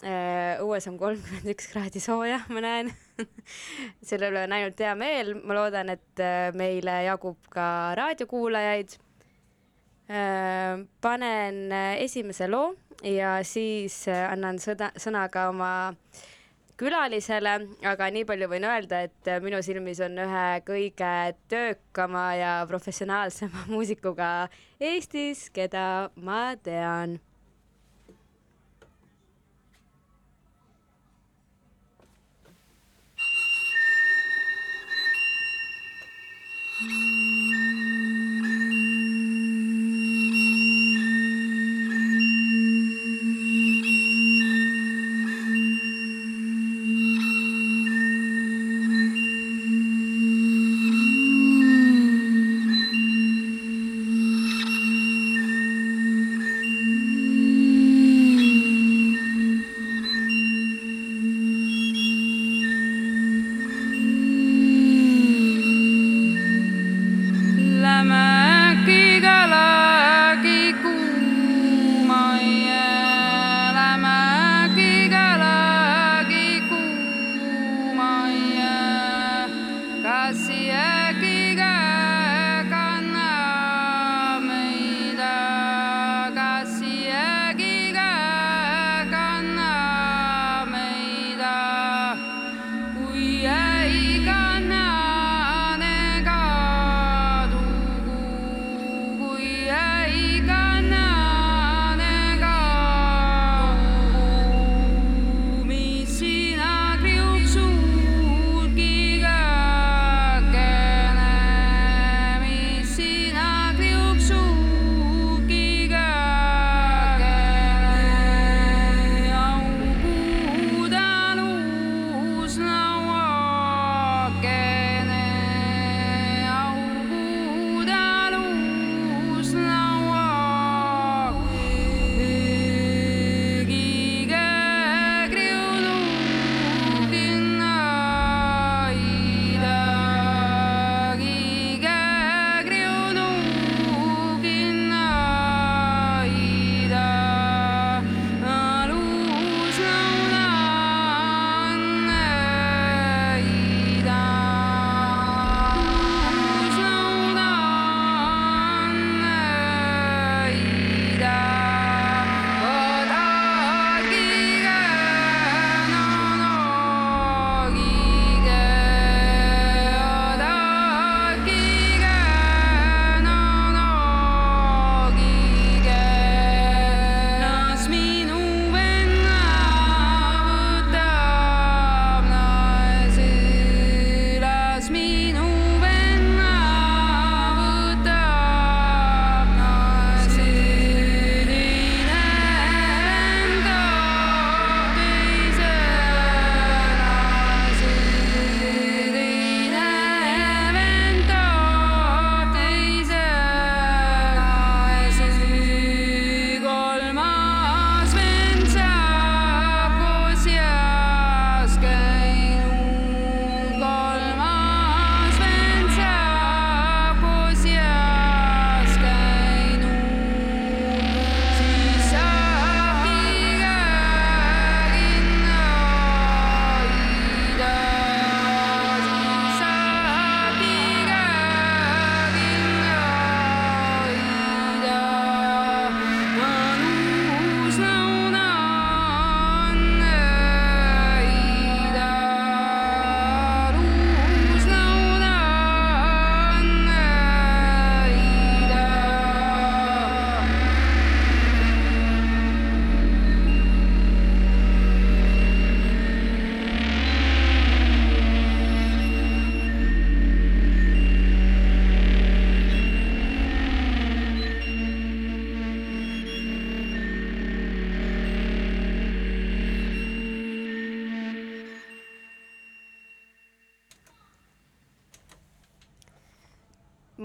õues on kolmkümmend üks kraadi sooja, ma näen. selle üle on ainult hea meel, ma loodan, et äh, meile jagub ka raadiokuulajaid. panen äh, esimese loo ja siis äh, annan sõda, sõna ka oma külalisele, aga nii palju võin öelda, et äh, minu silmis on ühe kõige töökama ja professionaalsema muusikuga Eestis, keda ma tean.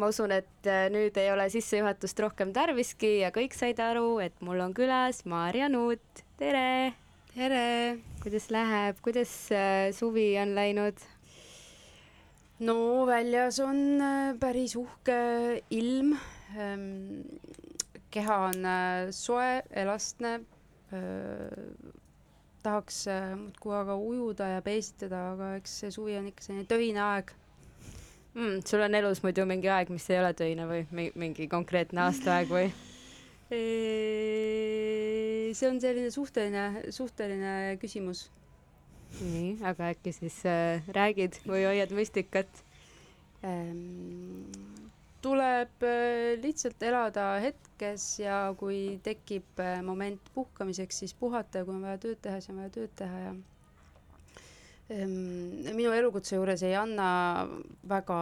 Ma usun, et äh, nüüd ei ole sissejuhatust rohkem tarviski ja kõik said aru, et mul on külas Maarja Nuut. tere! tere! kuidas läheb, kuidas äh, suvi on läinud? no väljas on äh, päris uhke ilm. Ähm, keha on soe, elastne. tahaks muudkui aga ujuda ja peesitada, aga eks see suvi on ikka selline töine aeg mm,. sul on elus muidu mingi aeg, mis ei ole töine või mingi konkreetne aastaaeg või? see on selline suhteline, suhteline küsimus. nii, aga äkki siis äh, räägid või hoiad müstikat ähm,? tuleb äh, lihtsalt elada hetkes ja kui tekib äh, moment puhkamiseks, siis puhata ja kui on vaja tööd teha, siis on vaja tööd teha ja minu elukutse juures ei anna väga,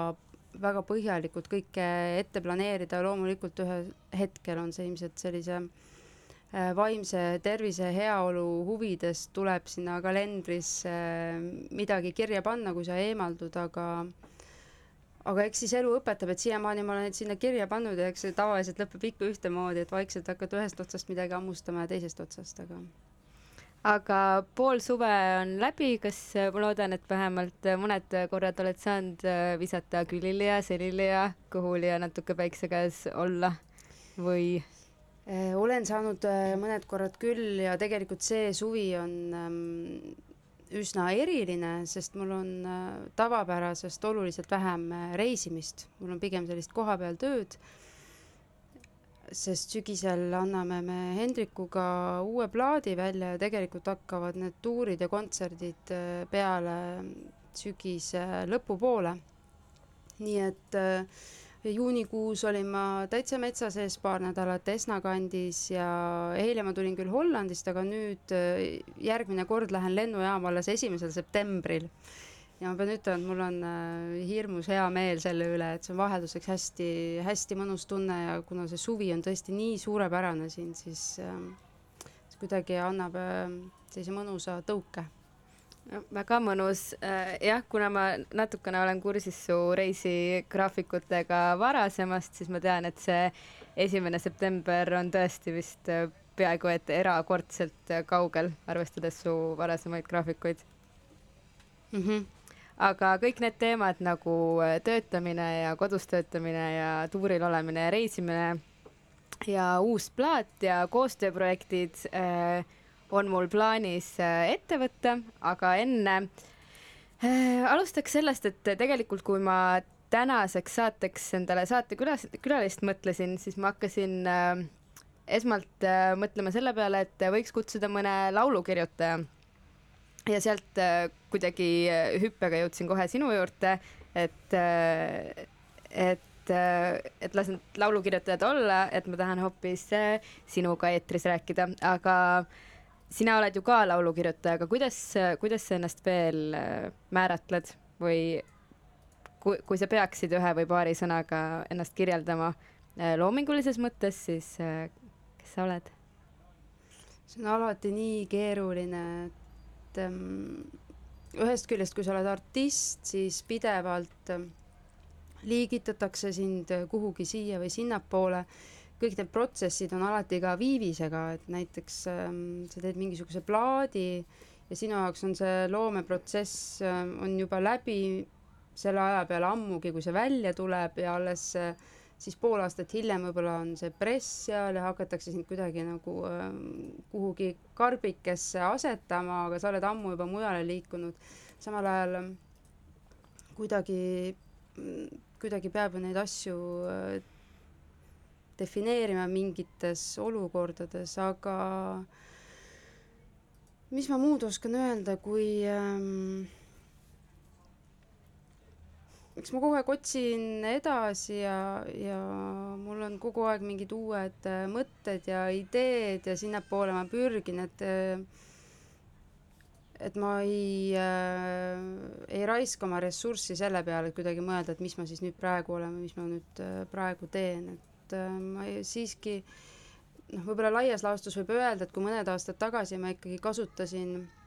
väga põhjalikult kõike ette planeerida, loomulikult ühel hetkel on see ilmselt sellise äh, vaimse tervise, heaolu huvides tuleb sinna kalendrisse äh, midagi kirja panna, kui sa eemaldud, aga aga eks siis elu õpetab, et siiamaani ma olen sinna kirja pannud ja eks see tavaliselt lõpeb ikka ühtemoodi, et vaikselt hakkad ühest otsast midagi hammustama ja teisest otsast, aga aga pool suve on läbi, kas ma loodan, et vähemalt mõned korrad oled saanud äh, visata külili ja selili ja kõhuli ja natuke päikse käes olla? Või? Äh, olen saanud äh, mõned korrad küll ja tegelikult see suvi on ähm, üsna eriline, sest mul on tavapärasest oluliselt vähem reisimist, mul on pigem sellist kohapeal tööd sest sügisel anname me Hendrikuga uue plaadi välja ja tegelikult hakkavad need tuurid ja kontserdid äh, peale sügise lõpupoole. nii et äh, juunikuus olin ma täitsa metsa sees paar nädalat Esna kandis ja eile ma tulin küll Hollandist, aga nüüd äh, järgmine kord lähen lennujaama alles esimesel septembril ja ma pean ütlema, et mul on äh, hirmus hea meel selle üle, et see on vahelduseks hästi-hästi mõnus tunne ja kuna see suvi on tõesti nii suurepärane siin, siis äh, see kuidagi annab äh, sellise mõnusa tõuke. No, väga mõnus. Jah, kuna ma natukene olen kursis su reisigraafikutega varasemast, siis ma tean, et see esimene september on tõesti vist peaaegu et erakordselt kaugel, arvestades su varasemaid graafikuid. Mm. -hmm aga kõik need teemad nagu äh, töötamine ja kodus töötamine ja tuuril olemine ja reisimine ja uus plaat ja koostööprojektid äh, on mul plaanis äh, ette võtta, aga enne äh, alustaks sellest, et tegelikult kui ma tänaseks saateks endale saatekülas, külalist mõtlesin, siis ma hakkasin äh, esmalt äh, mõtlema selle peale, et võiks kutsuda mõne laulukirjutaja ja sealt äh, kuidagi äh, hüppega jõudsin kohe sinu juurde, et, äh, et, et las need laulukirjutajad olla, et ma tahan hoopis sinuga eetris rääkida, aga sina oled ju ka laulukirjutaja, aga kuidas, kuidas sa ennast veel määratled või kui, kui sa peaksid ühe või paari sõnaga ennast kirjeldama loomingulises mõttes, siis kes sa oled? see on alati nii keeruline, et et ähm, ühest küljest, kui sa oled artist, siis pidevalt ähm, liigitatakse sind kuhugi siia või sinnapoole, kõik need protsessid on alati ka viivisega, et näiteks ähm, sa teed mingisuguse plaadi ja sinu jaoks on see loomeprotsess on juba läbi selle aja peale ammugi, kui see välja tuleb ja alles äh, siis pool aastat hiljem võib-olla on see press seal ja hakatakse sind kuidagi nagu äh, kuhugi karbikesse asetama, aga sa oled ammu juba mujale liikunud. samal ajal ähm, kuidagi, kuidagi peab ju neid asju äh, defineerima mingites olukordades, aga mis ma muud oskan öelda, kui ähm, eks ma kogu aeg otsin edasi ja, ja mul on kogu aeg mingid uued äh, mõtted ja ideed ja sinnapoole ma pürgin, et äh, et ma ei äh,, ei raiska oma ressurssi selle peale, et kuidagi mõelda, et mis ma siis nüüd praegu olen või mis ma nüüd äh, praegu teen, et äh, ma ei, siiski noh, võib-olla laias laastus võib öelda, et kui mõned aastad tagasi ma ikkagi kasutasin äh,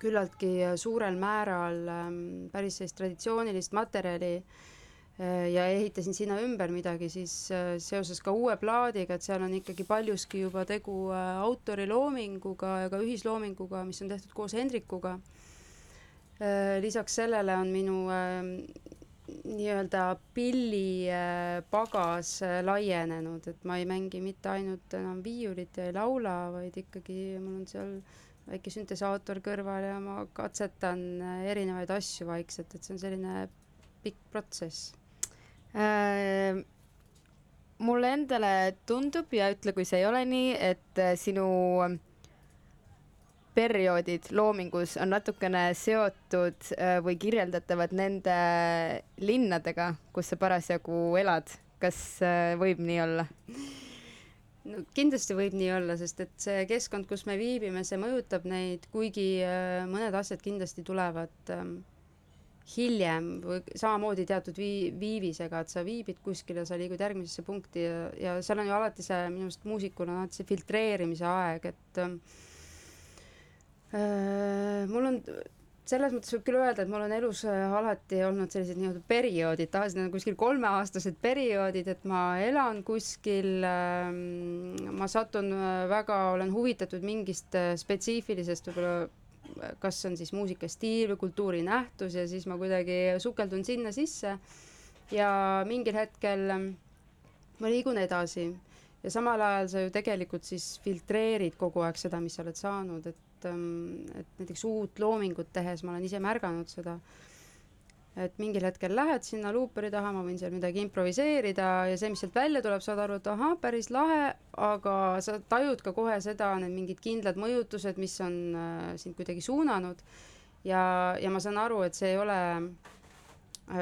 küllaltki suurel määral ähm, päris sellist traditsioonilist materjali äh, ja ehitasin sinna ümber midagi, siis äh, seoses ka uue plaadiga, et seal on ikkagi paljuski juba tegu äh, autoriloominguga ja ka ühisloominguga, mis on tehtud koos Hendrikuga. lisaks sellele on minu nii-öelda pillipagas laienenud, et ma ei mängi mitte ainult enam viiulit ja ei laula, vaid ikkagi mul on seal väike süntesaator kõrval ja ma katsetan erinevaid asju vaikselt, et see on selline pikk protsess äh,. mulle endale tundub ja ütle, kui see ei ole nii, et äh, sinu perioodid loomingus on natukene seotud äh, või kirjeldatavad nende linnadega, kus sa parasjagu elad. kas äh, võib nii olla? no kindlasti võib nii olla, sest et see keskkond, kus me viibime, see mõjutab neid, kuigi äh, mõned asjad kindlasti tulevad ähm, hiljem või samamoodi teatud vii-, viivisega, et sa viibid kuskil ja sa liigud järgmisesse punkti ja, ja seal on ju alati see, minu arust muusikul on alati see filtreerimise aeg, et äh, mul on selles mõttes võib küll öelda, et mul on elus äh, alati olnud sellised nii-öelda perioodid, tavaliselt need on kuskil kolmeaastased perioodid, et ma elan kuskil, ähm, ma satun äh, väga, olen huvitatud mingist äh, spetsiifilisest võib-olla kas on siis muusikastiil või kultuurinähtus ja siis ma kuidagi sukeldun sinna sisse ja mingil hetkel ähm, ma liigun edasi. Ja samal ajal sa ju tegelikult siis filtreerid kogu aeg seda, mis sa oled saanud, et et, ähm, et näiteks uut loomingut tehes ma olen ise märganud seda, et mingil hetkel lähed sinna luuperi taha, ma võin seal midagi improviseerida ja see, mis sealt välja tuleb, saad aru, et ahah, päris lahe, aga sa tajud ka kohe seda, need mingid kindlad mõjutused, mis on äh, sind kuidagi suunanud. Ja, ja ma saan aru, et see ei ole äh,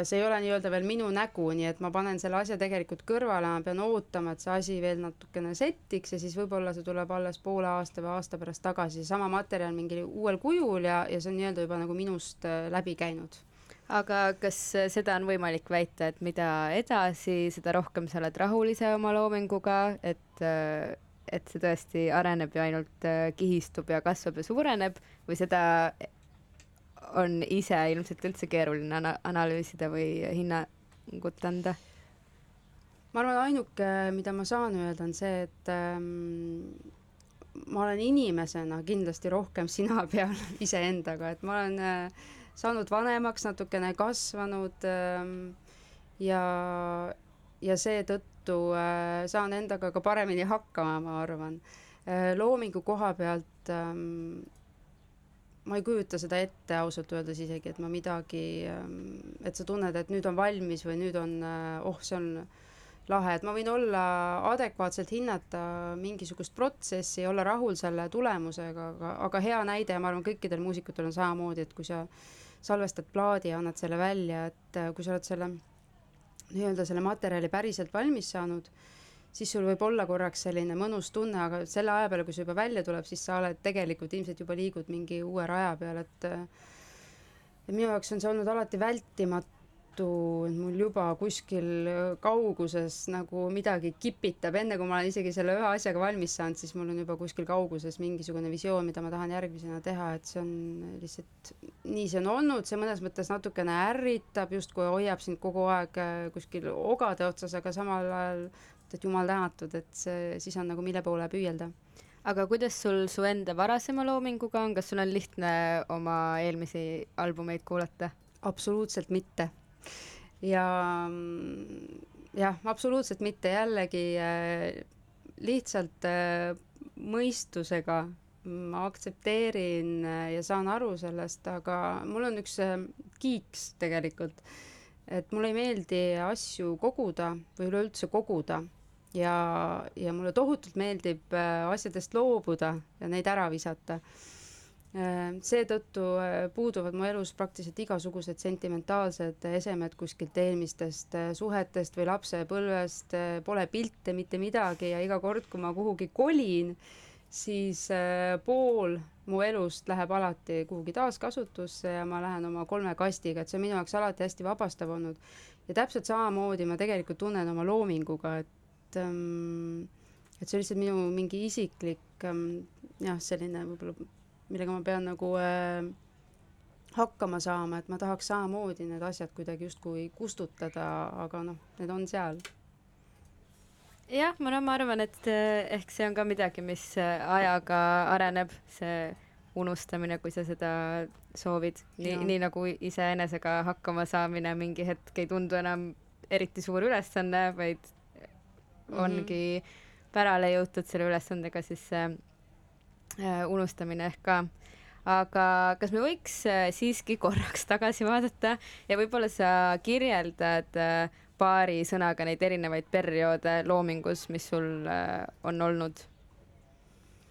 see ei ole nii-öelda veel minu nägu, nii et ma panen selle asja tegelikult kõrvale, ma pean ootama, et see asi veel natukene settiks ja siis võib-olla see tuleb alles poole aasta või aasta pärast tagasi, seesama materjal mingil uuel kujul ja, ja see on nii-öelda juba nagu minust äh, läbi käinud. aga kas äh, seda on võimalik väita, et mida edasi, seda rohkem sa oled rahul ise oma loominguga, et et see tõesti areneb ja ainult kihistub ja kasvab ja suureneb või seda on ise ilmselt üldse keeruline ana analüüsida või hinnangut anda? ma arvan, ainuke, mida ma saan öelda, on see, et ähm, ma olen inimesena kindlasti rohkem sina peal iseendaga, et ma olen äh, saanud vanemaks, natukene kasvanud ähm, ja, ja seetõttu äh, saan endaga ka paremini hakkama, ma arvan äh,. loomingu koha pealt ähm, ma ei kujuta seda ette ausalt öeldes isegi, et ma midagi, ähm, et sa tunned, et nüüd on valmis või nüüd on, äh, oh, see on lahe, et ma võin olla adekvaatselt hinnata mingisugust protsessi, olla rahul selle tulemusega, aga, aga hea näide ja ma arvan, kõikidel muusikutel on samamoodi, et kui sa salvestad plaadi ja annad selle välja, et äh, kui sa oled selle nii-öelda selle materjali päriselt valmis saanud, siis sul võib olla korraks selline mõnus tunne, aga selle aja peale, kui see juba välja tuleb, siis sa oled tegelikult ilmselt juba liigud mingi uue raja peal, et et minu jaoks on see olnud alati vältimatu, et mul juba kuskil kauguses nagu midagi kipitab, enne kui ma olen isegi selle ühe asjaga valmis saanud, siis mul on juba kuskil kauguses mingisugune visioon, mida ma tahan järgmisena teha, et see on lihtsalt, nii see on olnud, see mõnes mõttes natukene ärritab, justkui hoiab sind kogu aeg kuskil ogade otsas, aga samal ajal et jumal tänatud, et see, siis on nagu mille poole püüelda. aga kuidas sul su enda varasema loominguga on, kas sul on lihtne oma eelmisi albumeid kuulata? absoluutselt mitte. ja jah, absoluutselt mitte, jällegi äh, lihtsalt äh, mõistusega ma aktsepteerin äh, ja saan aru sellest, aga mul on üks kiiks tegelikult, et mulle ei meeldi asju koguda või üleüldse koguda ja, ja mulle tohutult meeldib äh, asjadest loobuda ja neid ära visata. Äh, seetõttu äh, puuduvad mu elus praktiliselt igasugused sentimentaalsed esemed kuskilt eelmistest suhetest või lapsepõlvest, pole pilte, mitte midagi ja iga kord, kui ma kuhugi kolin, siis pool mu elust läheb alati kuhugi taaskasutusse ja ma lähen oma kolme kastiga, et see on minu jaoks alati hästi vabastav olnud. ja täpselt samamoodi ma tegelikult tunnen oma loominguga, et et ähm, et see on lihtsalt minu mingi isiklik ähm, jah, selline võib-olla, millega ma pean nagu äh, hakkama saama, et ma tahaks samamoodi need asjad kuidagi justkui kustutada, aga noh, need on seal. jah, ma no ma arvan, et eh, ehk see on ka midagi, mis eh, ajaga areneb, see unustamine, kui sa seda soovid, nii, nii nagu iseenesega hakkama saamine mingi hetk ei tundu enam eriti suur ülesanne, vaid Ongi pärale jõutud selle ülesandega, siis see äh, unustamine ehk ka. aga kas me võiks äh, siiski korraks tagasi vaadata ja võib-olla sa kirjeldad äh, paari sõnaga neid erinevaid perioode loomingus, mis sul äh, on olnud?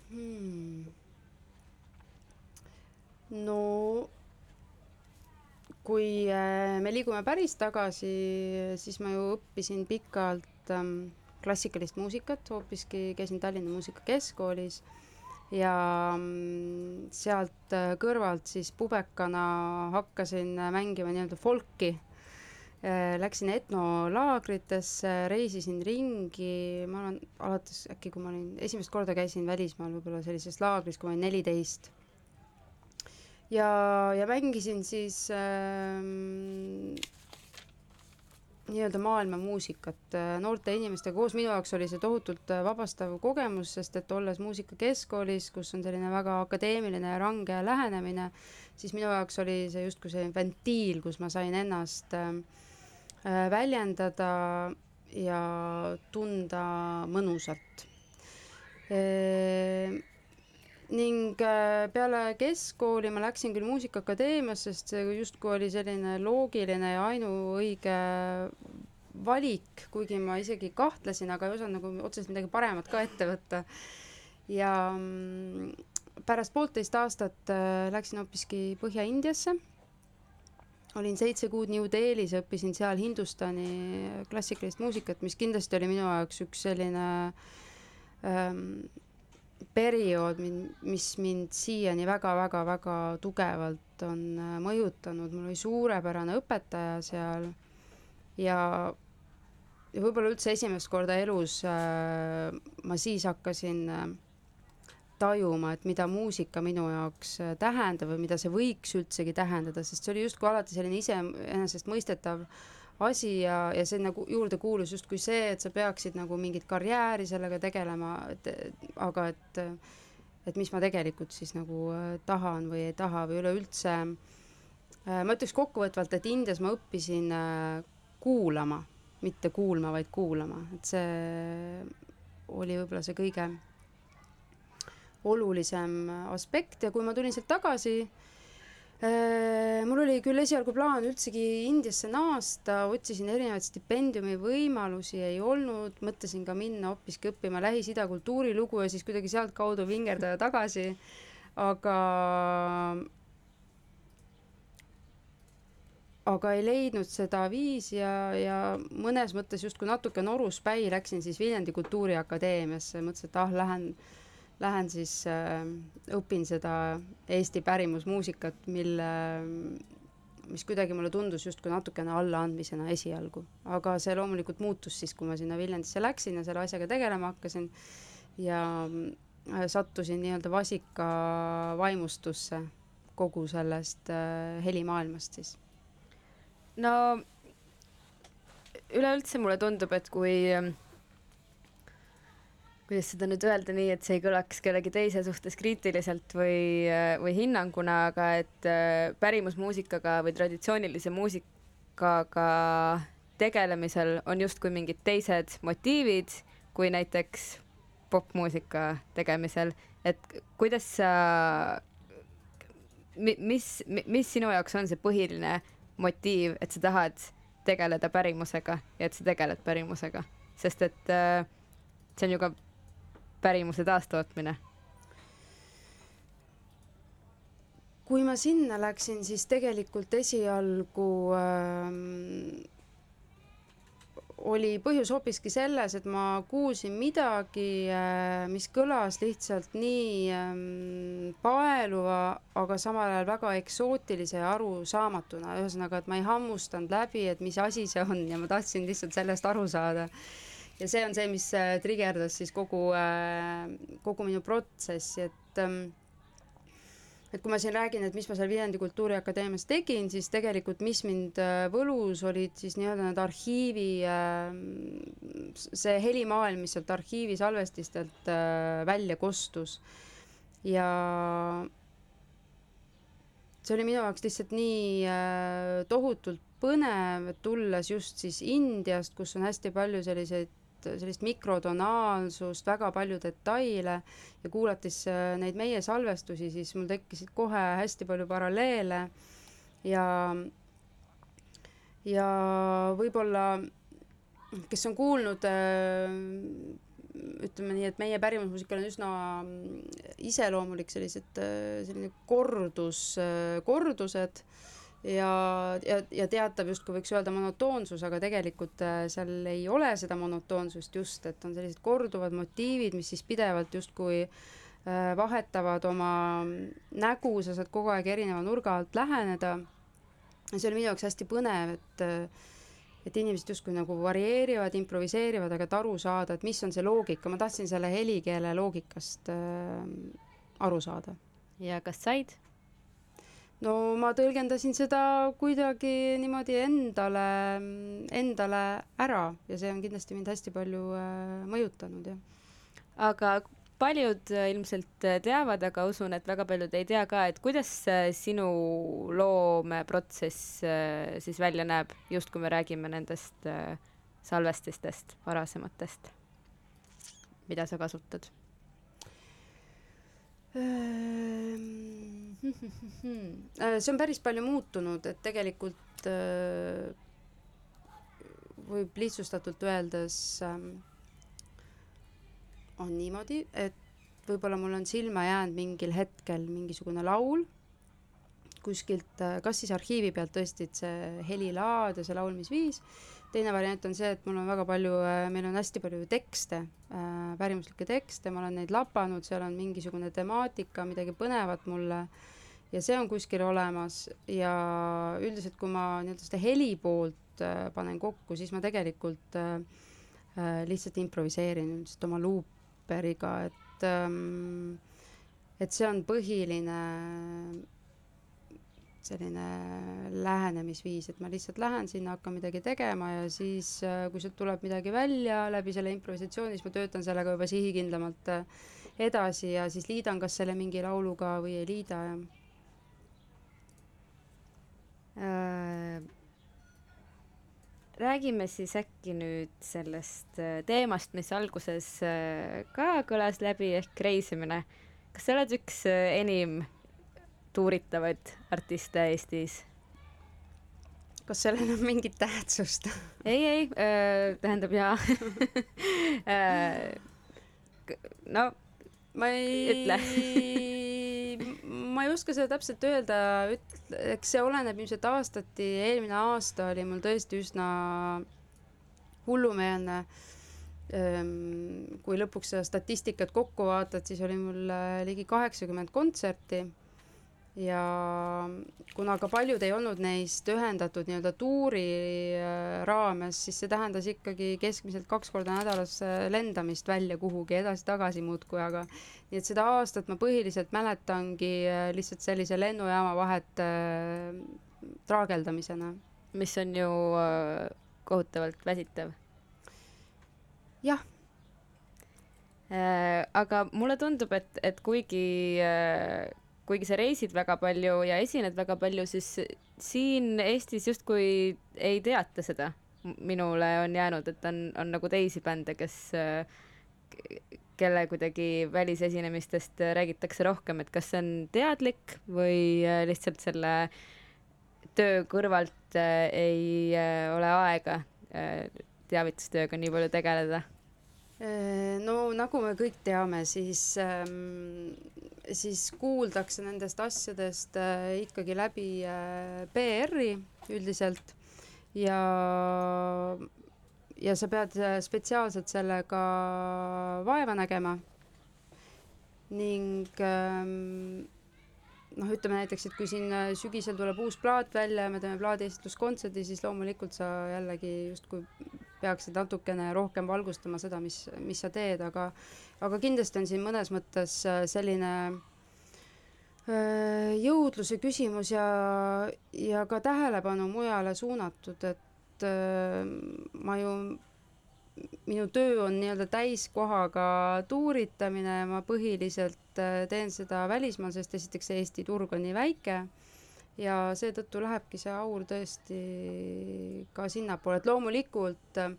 hmm. no kui äh, me liigume päris tagasi, siis ma ju õppisin pikalt ähm, klassikalist muusikat, hoopiski käisin Tallinna Muusikakeskkoolis ja mm, sealt äh, kõrvalt siis pubekana hakkasin äh, mängima nii-öelda folki. Läksin etnolaagritesse, reisisin ringi, ma arvan, alates äkki, kui ma olin, esimest korda käisin välismaal võib-olla sellises laagris, kui ma olin neliteist ja, ja mängisin siis ähm, nii-öelda maailmamuusikat äh, noorte inimestega koos, minu jaoks oli see tohutult äh, vabastav kogemus, sest et olles muusikakeskkoolis, kus on selline väga akadeemiline ja range lähenemine, siis minu jaoks oli see justkui selline ventiil, kus ma sain ennast äh, väljendada ja tunda mõnusalt ning äh, peale keskkooli ma läksin küll Muusikaakadeemiasse, sest see justkui oli selline loogiline ja ainuõige valik, kuigi ma isegi kahtlesin, aga ei osanud nagu otseselt midagi paremat ka ette võtta. ja mm, pärast poolteist aastat äh, läksin hoopiski Põhja-Indiasse. olin seitse kuud New Delhis õppisin seal Hindustani klassikalist muusikat, mis kindlasti oli minu jaoks üks selline ähm, periood, mis mind siiani väga-väga-väga tugevalt on äh, mõjutanud, mul oli suurepärane õpetaja seal ja, ja võib-olla üldse esimest korda elus äh, ma siis hakkasin äh, tajuma, et mida muusika minu jaoks äh, tähendab või mida see võiks üldsegi tähendada, sest see oli justkui alati selline iseenesestmõistetav asi ja, ja sinna ku- juurde kuulus justkui see, et sa peaksid nagu mingit karjääri sellega tegelema, et aga et et mis ma tegelikult siis nagu äh, tahan või ei taha või üleüldse äh, ma ütleks kokkuvõtvalt, et Indias ma õppisin äh, kuulama, mitte kuulma, vaid kuulama, et see oli võib-olla see kõige olulisem aspekt ja kui ma tulin sealt tagasi, mul oli küll esialgu plaan üldsegi Indiasse naasta, otsisin erinevaid stipendiumi võimalusi, ei olnud, mõtlesin ka minna hoopiski õppima Lähis-Ida kultuurilugu ja siis kuidagi sealtkaudu vingerdada tagasi, aga aga ei leidnud seda viisi ja, ja mõnes mõttes justkui natuke noruspäi läksin siis Viljandi Kultuuriakadeemiasse, mõtlesin, et ah, lähen lähen siis äh, õpin seda Eesti pärimusmuusikat, mille, mis kuidagi mulle tundus justkui natukene allaandmisena esialgu. aga see loomulikult muutus siis, kui ma sinna Viljandisse läksin ja selle asjaga tegelema hakkasin ja äh, sattusin nii-öelda vasika vaimustusse kogu sellest äh, helimaailmast siis. no üleüldse mulle tundub, et kui kuidas seda nüüd öelda nii, et see ei kõlaks kellegi teise suhtes kriitiliselt või, või hinnanguna, aga et äh, pärimusmuusikaga või traditsioonilise muusikaga tegelemisel on justkui mingid teised motiivid kui näiteks popmuusika tegemisel, et kuidas sa, mis, mis sinu jaoks on see põhiline motiiv, et sa tahad tegeleda pärimusega ja et sa tegeled pärimusega, sest et äh, see on ju ka pärimuse taastootmine? kui ma sinna läksin, siis tegelikult esialgu ähm, oli põhjus hoopiski selles, et ma kuulsin midagi äh,, mis kõlas lihtsalt nii ähm, paeluva, aga samal ajal väga eksootilise ja arusaamatuna, ühesõnaga, et ma ei hammustanud läbi, et mis asi see on ja ma tahtsin lihtsalt sellest aru saada ja see on see, mis äh, trigerdas siis kogu äh,, kogu minu protsessi, et ähm, et kui ma siin räägin, et mis ma seal Viljandi Kultuuriakadeemias tegin, siis tegelikult mis mind äh, võlus, olid siis nii-öelda need arhiivi, äh, see helimaailm, mis sealt arhiivi salvestistelt äh, välja kostus. ja see oli minu jaoks lihtsalt nii tohutult põnev, tulles just siis Indiast, kus on hästi palju selliseid sellist mikrotonaalsust, väga palju detaile ja kuulates äh, neid meie salvestusi, siis mul tekkisid kohe hästi palju paralleele. Ja ja võib-olla kes on kuulnud äh, ütleme nii, et meie pärimusmuusikal on üsna iseloomulik sellised, äh, selline kordus, kordused ja, ja, ja teatav justkui võiks öelda monotoonsus, aga tegelikult äh, seal ei ole seda monotoonsust just, et on sellised korduvad motiivid, mis siis pidevalt justkui äh, vahetavad oma nägu, sa saad kogu aeg erineva nurga alt läheneda. see oli minu jaoks hästi põnev, et äh, et inimesed justkui nagu varieerivad, improviseerivad, aga et aru saada, et mis on see loogika, ma tahtsin selle helikeele loogikast äh, aru saada. ja kas said? No ma tõlgendasin seda kuidagi niimoodi endale, endale ära ja see on kindlasti mind hästi palju äh, mõjutanud, jah. aga paljud äh, ilmselt äh, teavad, aga usun, et väga paljud ei tea ka, et kuidas sinu loomeprotsess siis välja näeb, just kui me räägime nendest salvestistest, varasematest, mida sa kasutad Ehm, see on päris palju muutunud, et tegelikult äh, võib lihtsustatult öeldes ähm, on niimoodi, et võib-olla mul on silma jäänud mingil hetkel mingisugune laul kuskilt, äh, kas siis arhiivi pealt tõesti, et see helilaad ja see laulmisviis teine variant on see, et mul on väga palju, äh, meil on hästi palju tekste, äh, pärimuslikke tekste, ma olen neid lapanud, seal on mingisugune temaatika, midagi põnevat mulle ja see on kuskil olemas. Ja üldiselt, kui ma nii-öelda seda heli poolt äh, panen kokku, siis ma tegelikult lihtsalt improviseerin lihtsalt oma luuperiga, et ähm, et see on põhiline selline lähenemisviis, et ma lihtsalt lähen sinna, hakkan midagi tegema ja siis, äh, kui sealt tuleb midagi välja läbi selle improvisatsiooni, siis ma töötan sellega juba sihikindlamalt äh, edasi ja siis liidan kas selle mingi lauluga või ei liida ja äh,. räägime siis äkki nüüd sellest teemast, mis alguses ka kõlas läbi ehk reisimine. kas sa oled üks enim tuuritavaid artiste Eestis. kas sellel on mingit tähtsust? ei, ei äh,, tähendab jaa. Äh, no ma ei, ma ei oska seda täpselt öelda, eks see oleneb ilmselt aastati, eelmine aasta oli mul tõesti üsna hullumeelne. Kui lõpuks seda statistikat kokku vaatad, siis oli mul äh, ligi kaheksakümmend kontserti ja kuna ka paljud ei olnud neist ühendatud nii-öelda tuuri äh, raames, siis see tähendas ikkagi keskmiselt kaks korda nädalas äh, lendamist välja kuhugi edasi-tagasi muudkui, aga nii et seda aastat ma põhiliselt mäletangi äh, lihtsalt sellise lennujaama vahet äh, traageldamisena. mis on ju äh, kohutavalt väsitav. jah äh,. aga mulle tundub, et, et kuigi äh, kuigi sa reisid väga palju ja esined väga palju, siis siin Eestis justkui ei teata seda. minule on jäänud, et on, on nagu teisi bände, kes, kelle kuidagi välisesinemistest räägitakse rohkem, et kas see on teadlik või lihtsalt selle töö kõrvalt ei ole aega teavitustööga nii palju tegeleda no nagu me kõik teame, siis ähm, siis kuuldakse nendest asjadest äh, ikkagi läbi äh, PR-i üldiselt. Ja ja sa pead äh, spetsiaalselt sellega vaeva nägema. Ning ähm, noh, ütleme näiteks, et kui siin äh, sügisel tuleb uus plaat välja ja me teeme plaadiesitluskontserdi, siis loomulikult sa jällegi justkui peaksid natukene rohkem valgustama seda, mis, mis sa teed, aga aga kindlasti on siin mõnes mõttes äh, selline äh, jõudluse küsimus ja, ja ka tähelepanu mujale suunatud, et äh, ma ju, minu töö on nii-öelda täiskohaga tuuritamine, ma põhiliselt teen seda välismaal, sest esiteks Eesti turg on nii väike ja seetõttu lähebki see aur tõesti ka sinnapoole, et loomulikult äh,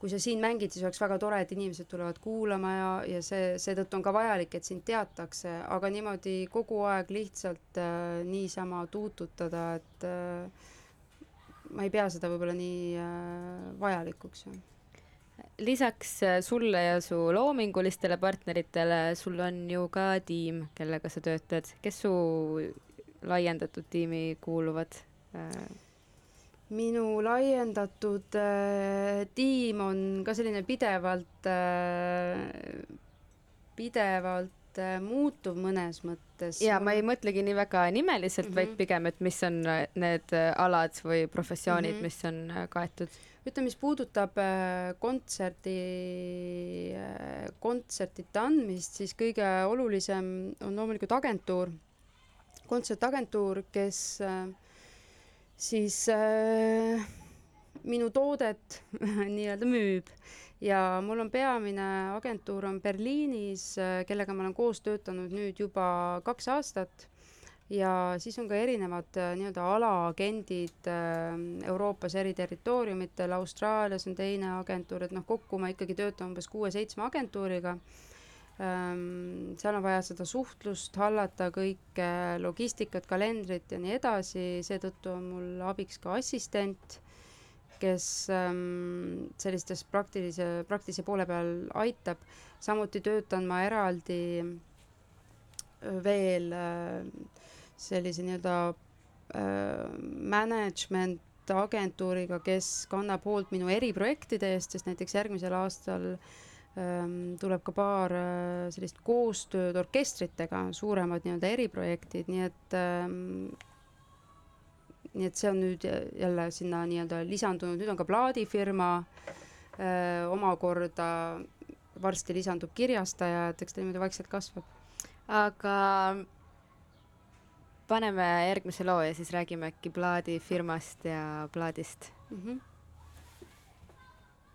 kui sa siin mängid, siis oleks väga tore, et inimesed tulevad kuulama ja, ja see, seetõttu on ka vajalik, et sind teatakse, aga niimoodi kogu aeg lihtsalt äh, niisama tuututada, et äh, ma ei pea seda võib-olla nii äh, vajalikuks. lisaks äh, sulle ja su loomingulistele partneritele, sul on ju ka tiim, kellega sa töötad, kes su laiendatud tiimi kuuluvad äh,? minu laiendatud äh, tiim on ka selline pidevalt äh,, pidevalt äh, muutuv mõnes mõttes. ja ma ei mõtlegi nii väga nimeliselt mm, -hmm. vaid pigem, et mis on äh, need äh, alad või professioonid mm, -hmm. mis on kaetud. ütleme, mis puudutab äh, kontserdi äh,, kontsertide andmist, siis kõige olulisem on loomulikult agentuur, kontsertagentuur, kes äh, siis äh, minu toodet nii-öelda müüb. Ja mul on peamine agentuur on Berliinis, äh, kellega ma olen koos töötanud nüüd juba kaks aastat. Ja siis on ka erinevad nii-öelda alaagendid Euroopas eri territooriumitel, Austraalias on teine agentuur, et noh, kokku ma ikkagi töötan umbes kuue-seitsme agentuuriga seal on vaja seda suhtlust hallata, kõike logistikat, kalendrit ja nii edasi, seetõttu on mul abiks ka assistent, kes ähm, sellistes praktilise, praktilise poole peal aitab. samuti töötan ma eraldi veel äh, sellise nii-öelda management agentuuriga, kes kannab hoolt minu eriprojektide eest, sest näiteks järgmisel aastal äh, Ehm, tuleb ka paar äh, sellist koostööd orkestritega, suuremad nii-öelda eriprojektid, nii et ähm, nii et see on nüüd jälle sinna nii-öelda lisandunud, nüüd on ka plaadifirma äh, omakorda, varsti lisandub kirjastaja, et eks ta niimoodi vaikselt kasvab. aga paneme järgmise loo ja siis räägime äkki plaadifirmast ja plaadist mm. -hmm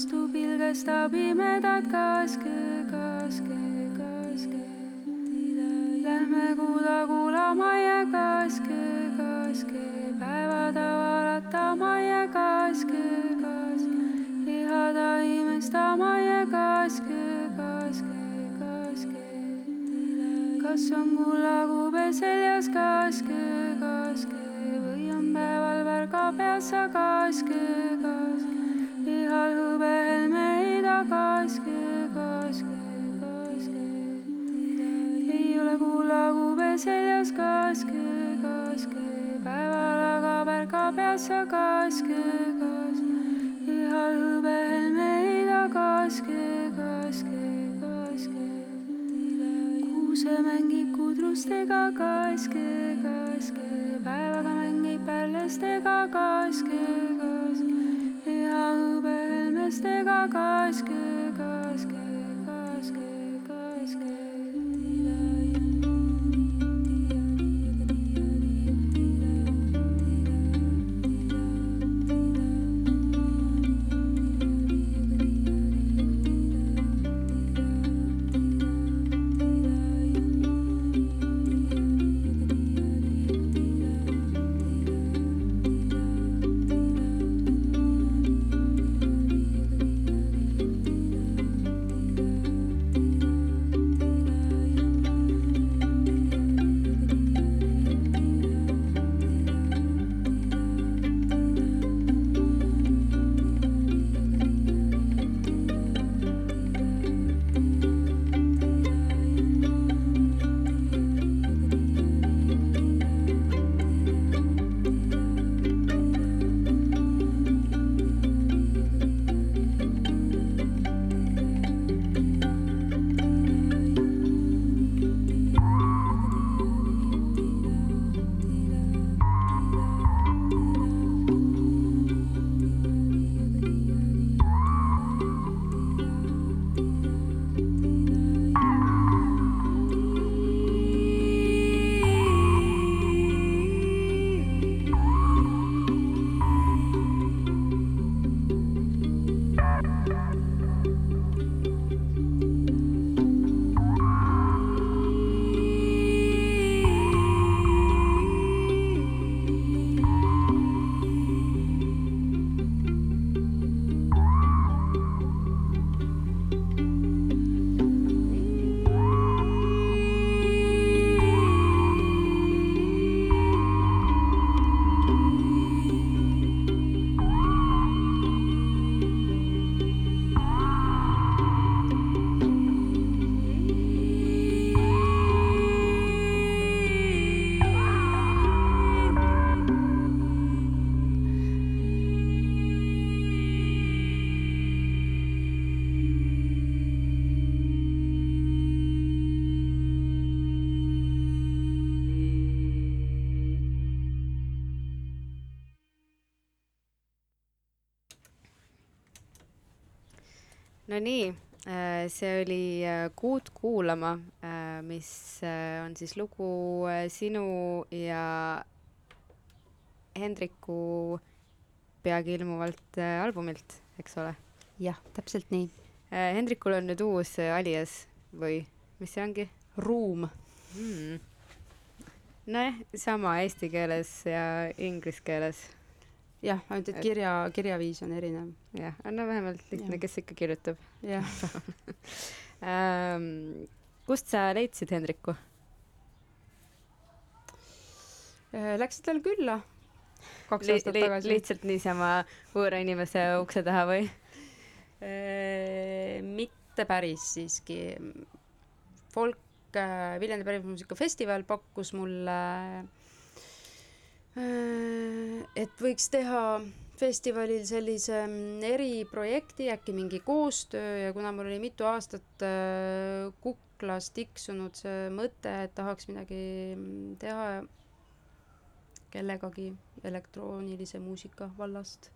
vastu pilgesta pimedat kaske, kaske, kaske. Lähme kuuda kuulama ja So circle. No nii, see oli Kuud kuulama, mis on siis lugu sinu ja Hendriku peagi ilmuvalt albumilt, eks ole? jah, täpselt nii. Hendrikul on nüüd uus alias või mis see ongi? ruum mm.. nojah, sama eesti keeles ja inglise keeles. Jah, ainult et kirja, kirjaviis on erinev. jah, no vähemalt lihtne, kes ikka kirjutab. jah ähm, kust sa leidsid Hendriku? Äh, läksid talle külla kaks li aastat li tagasi. lihtsalt niisama võõra inimese ukse taha või? Äh, mitte päris siiski. folk äh, Viljandi pärimusmuusikafestival pakkus mulle, äh, et võiks teha festivalil sellise mm, eriprojekti, äkki mingi koostöö ja kuna mul oli mitu aastat kuklas tiksunud see mõte, et tahaks midagi mm, teha kellegagi elektroonilise muusika vallast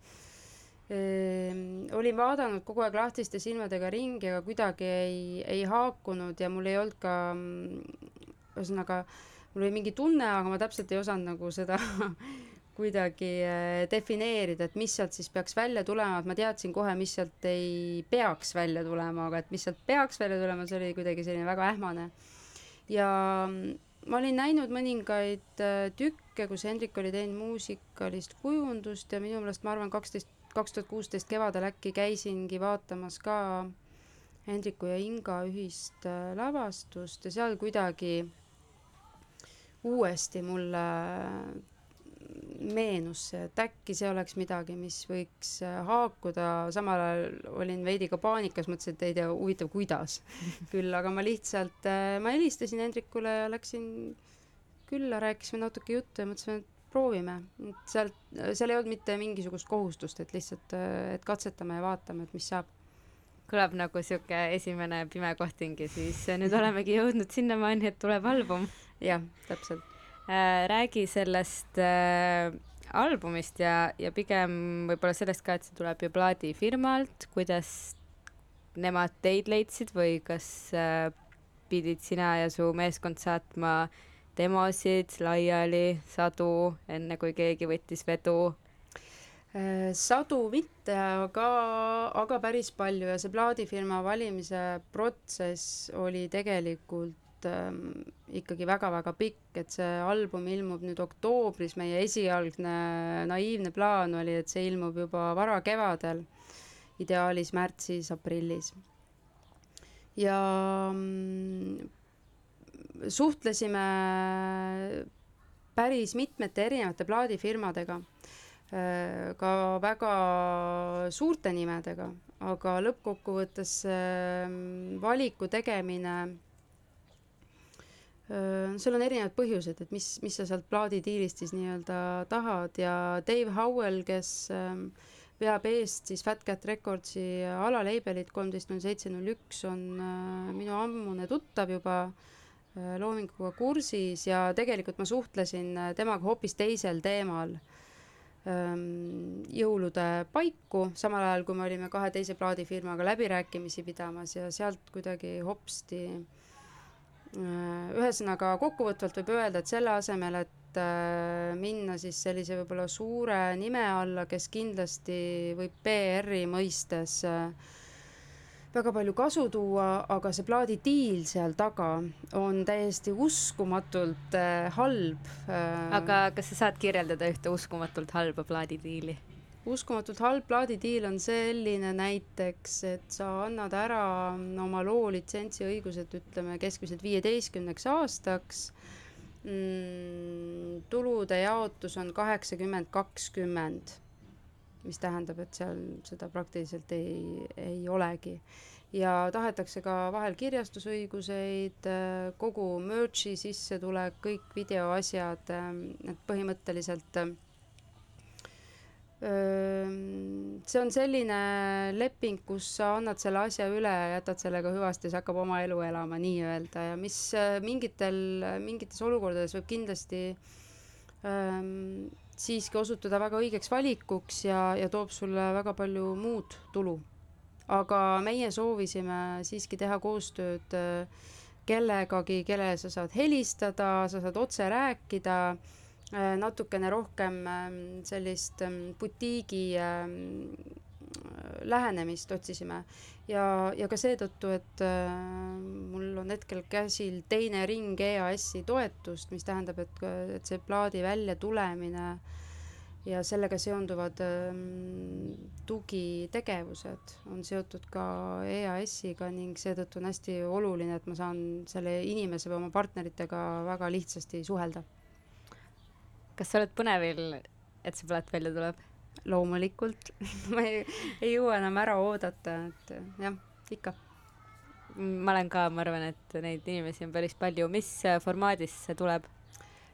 Ehm, olin vaadanud kogu aeg lahtiste silmadega ringi, aga kuidagi ei, ei haakunud ja mul ei olnud ka, mm, ühesõnaga, mul oli mingi tunne, aga ma täpselt ei osanud nagu seda kuidagi äh, defineerida, et mis sealt siis peaks välja tulema, et ma teadsin kohe, mis sealt ei peaks välja tulema, aga et mis sealt peaks välja tulema, see oli kuidagi selline väga ähmane. ja mm, ma olin näinud mõningaid äh, tükke, kus Hendrik oli teinud muusikalist kujundust ja minu meelest ma arvan, kaksteist kaks tuhat kuusteist kevadel äkki käisingi vaatamas ka Hendriku ja Inga ühist äh, lavastust ja seal kuidagi uuesti mulle meenus see, et äkki see oleks midagi, mis võiks äh, haakuda, samal ajal olin veidi ka paanikas, mõtlesin, et ei tea, huvitav, kuidas küll, aga ma lihtsalt, äh, ma helistasin Hendrikule ja läksin külla, rääkisime natuke juttu ja mõtlesime, et proovime, et sealt, seal ei olnud mitte mingisugust kohustust, et lihtsalt, et katsetame ja vaatame, et mis saab. kõlab nagu sihuke esimene pime kohting ja siis nüüd olemegi jõudnud sinnamaani, et tuleb album. Jah, täpselt äh,. räägi sellest äh, albumist ja, ja pigem võib-olla sellest ka, et see tuleb ju plaadifirmalt, kuidas nemad teid leidsid või kas äh, pidid sina ja su meeskond saatma demosid laiali, sadu, enne kui keegi võttis vedu? Äh, sadu mitte, aga, aga päris palju ja see plaadifirma valimise protsess oli tegelikult ikkagi väga-väga pikk, et see album ilmub nüüd oktoobris, meie esialgne naiivne plaan oli, et see ilmub juba varakevadel, ideaalis märtsis-aprillis. ja mm, suhtlesime päris mitmete erinevate plaadifirmadega, äh, ka väga suurte nimedega, aga lõppkokkuvõttes ähm, valiku tegemine, äh, seal on erinevad põhjused, et mis, mis sa sealt plaadidiilist siis nii-öelda tahad ja Dave Howell, kes ähm, veab eest siis Fat Cat Recordsi alalейbelit kolmteist null seitse null üks, on äh, minu ammune tuttav juba Äh, loominguga kursis ja tegelikult ma suhtlesin äh, temaga hoopis teisel teemal ähm, jõulude paiku, samal ajal kui me olime kahe teise plaadifirmaga läbirääkimisi pidamas ja sealt kuidagi hopsti äh, ühesõnaga kokkuvõtvalt võib öelda, et selle asemel, et minna siis sellise võib-olla suure nime alla, kes kindlasti võib PR-i mõistes äh, väga palju kasu tuua, aga see plaadidiil seal taga on täiesti uskumatult äh, halb äh,. aga kas sa saad kirjeldada ühte uskumatult halba plaadidiili? Uskumatult halb plaadidiil on selline näiteks, et sa annad ära oma loo litsentsiõigused, ütleme keskmiselt viieteistkümneks aastaks mm,. tulude jaotus on kaheksakümmend, kakskümmend mis tähendab, et seal seda praktiliselt ei, ei olegi. ja tahetakse ka vahel kirjastusõiguseid, kogu merch'i sissetulek, kõik videoasjad, et põhimõtteliselt see on selline leping, kus sa annad selle asja üle ja jätad sellega hüvasti, see hakkab oma elu elama nii-öelda ja mis mingitel, mingites olukordades võib kindlasti ähm, siiski osutuda väga õigeks valikuks ja, ja toob sulle väga palju muud tulu. aga meie soovisime siiski teha koostööd kellegagi, kellele sa saad helistada, sa saad otse rääkida natukene rohkem äh, sellist äh, butiigi äh, lähenemist otsisime ja, ja ka seetõttu, et äh, mul on hetkel käsil teine ring EAS-i toetust, mis tähendab, et, et see plaadi väljatulemine ja sellega seonduvad ähm, tugitegevused on seotud ka EAS-iga ning seetõttu on hästi oluline, et ma saan selle inimese või oma partneritega väga lihtsasti suhelda. Kas sa oled põnevil, et see plaat välja tuleb? loomulikult ma ei, ei jõua enam ära oodata, et jah, ikka. ma olen ka, ma arvan, et neid inimesi on päris palju, mis formaadis see tuleb?